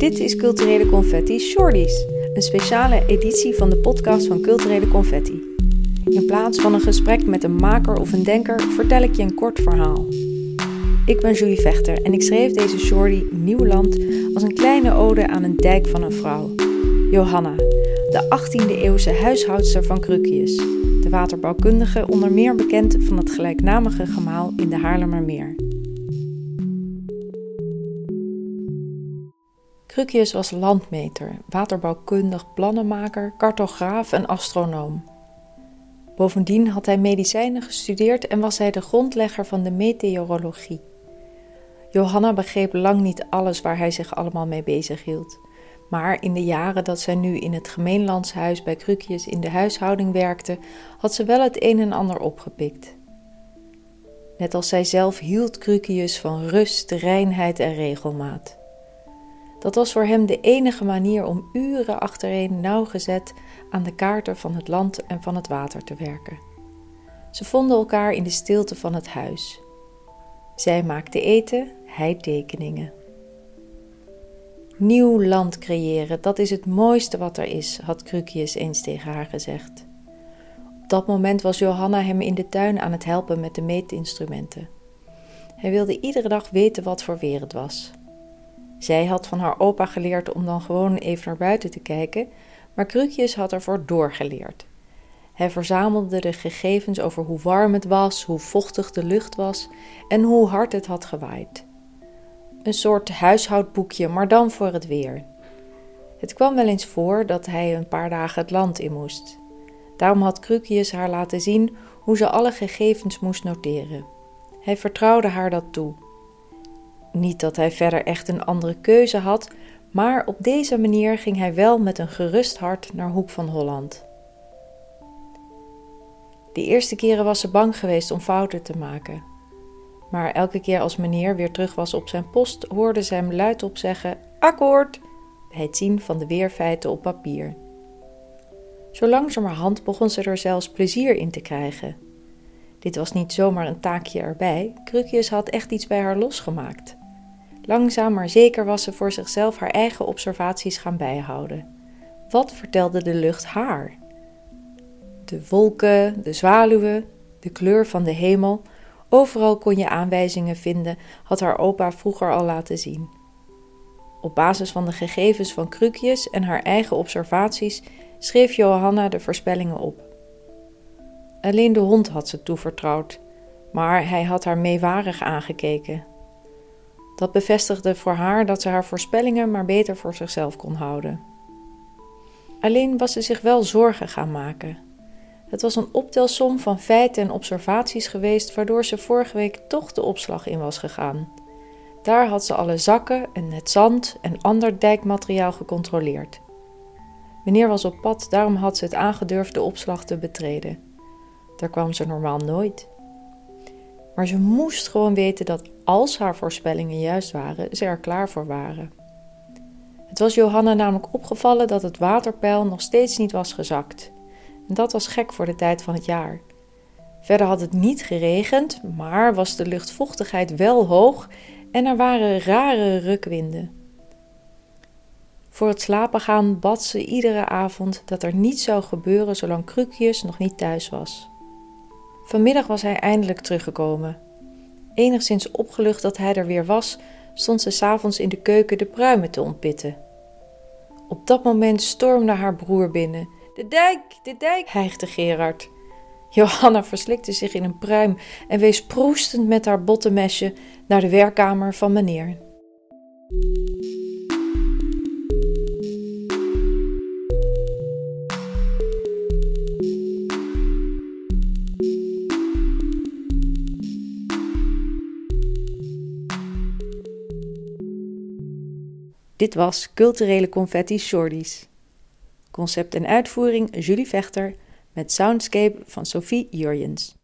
Dit is Culturele Confetti Shorties, een speciale editie van de podcast van Culturele Confetti. In plaats van een gesprek met een maker of een denker vertel ik je een kort verhaal. Ik ben Julie Vechter en ik schreef deze shorty Nieuwland als een kleine ode aan een dijk van een vrouw. Johanna, de 18e eeuwse huishoudster van Krukius, de waterbouwkundige onder meer bekend van het gelijknamige gemaal in de Haarlemmermeer. Krukius was landmeter, waterbouwkundig plannenmaker, cartograaf en astronoom. Bovendien had hij medicijnen gestudeerd en was hij de grondlegger van de meteorologie. Johanna begreep lang niet alles waar hij zich allemaal mee bezig hield. Maar in de jaren dat zij nu in het gemeenlandshuis bij Krukius in de huishouding werkte, had ze wel het een en ander opgepikt. Net als zij zelf hield Krukius van rust, reinheid en regelmaat. Dat was voor hem de enige manier om uren achtereen nauwgezet aan de kaarten van het land en van het water te werken. Ze vonden elkaar in de stilte van het huis. Zij maakte eten, hij tekeningen. Nieuw land creëren, dat is het mooiste wat er is, had Krukius eens tegen haar gezegd. Op dat moment was Johanna hem in de tuin aan het helpen met de meetinstrumenten. Hij wilde iedere dag weten wat voor weer het was. Zij had van haar opa geleerd om dan gewoon even naar buiten te kijken, maar Krukjes had ervoor doorgeleerd. Hij verzamelde de gegevens over hoe warm het was, hoe vochtig de lucht was en hoe hard het had gewaaid. Een soort huishoudboekje, maar dan voor het weer. Het kwam wel eens voor dat hij een paar dagen het land in moest. Daarom had Krukius haar laten zien hoe ze alle gegevens moest noteren. Hij vertrouwde haar dat toe. Niet dat hij verder echt een andere keuze had, maar op deze manier ging hij wel met een gerust hart naar Hoek van Holland. De eerste keren was ze bang geweest om fouten te maken. Maar elke keer als meneer weer terug was op zijn post, hoorde ze hem luidop zeggen: Akkoord! bij het zien van de weerfeiten op papier. Zo langzamerhand begon ze er zelfs plezier in te krijgen. Dit was niet zomaar een taakje erbij, Krukjes had echt iets bij haar losgemaakt. Langzaam maar zeker was ze voor zichzelf haar eigen observaties gaan bijhouden. Wat vertelde de lucht haar? De wolken, de zwaluwen, de kleur van de hemel, overal kon je aanwijzingen vinden, had haar opa vroeger al laten zien. Op basis van de gegevens van Krukjes en haar eigen observaties schreef Johanna de voorspellingen op. Alleen de hond had ze toevertrouwd, maar hij had haar meewarig aangekeken dat bevestigde voor haar dat ze haar voorspellingen maar beter voor zichzelf kon houden. Alleen was ze zich wel zorgen gaan maken. Het was een optelsom van feiten en observaties geweest, waardoor ze vorige week toch de opslag in was gegaan. Daar had ze alle zakken en het zand en ander dijkmateriaal gecontroleerd. Meneer was op pad, daarom had ze het aangedurfd de opslag te betreden. Daar kwam ze normaal nooit. Maar ze moest gewoon weten dat als haar voorspellingen juist waren, ze er klaar voor waren. Het was Johanna namelijk opgevallen dat het waterpeil nog steeds niet was gezakt. Dat was gek voor de tijd van het jaar. Verder had het niet geregend, maar was de luchtvochtigheid wel hoog en er waren rare rukwinden. Voor het slapen gaan bad ze iedere avond dat er niets zou gebeuren zolang Krukjes nog niet thuis was. Vanmiddag was hij eindelijk teruggekomen. Enigszins opgelucht dat hij er weer was, stond ze s'avonds in de keuken de pruimen te ontpitten. Op dat moment stormde haar broer binnen. De dijk, de dijk, hijgde Gerard. Johanna verslikte zich in een pruim en wees proestend met haar bottenmesje naar de werkkamer van meneer. Dit was Culturele Confetti Shorties. Concept en uitvoering Julie Vechter met soundscape van Sophie Jurjens.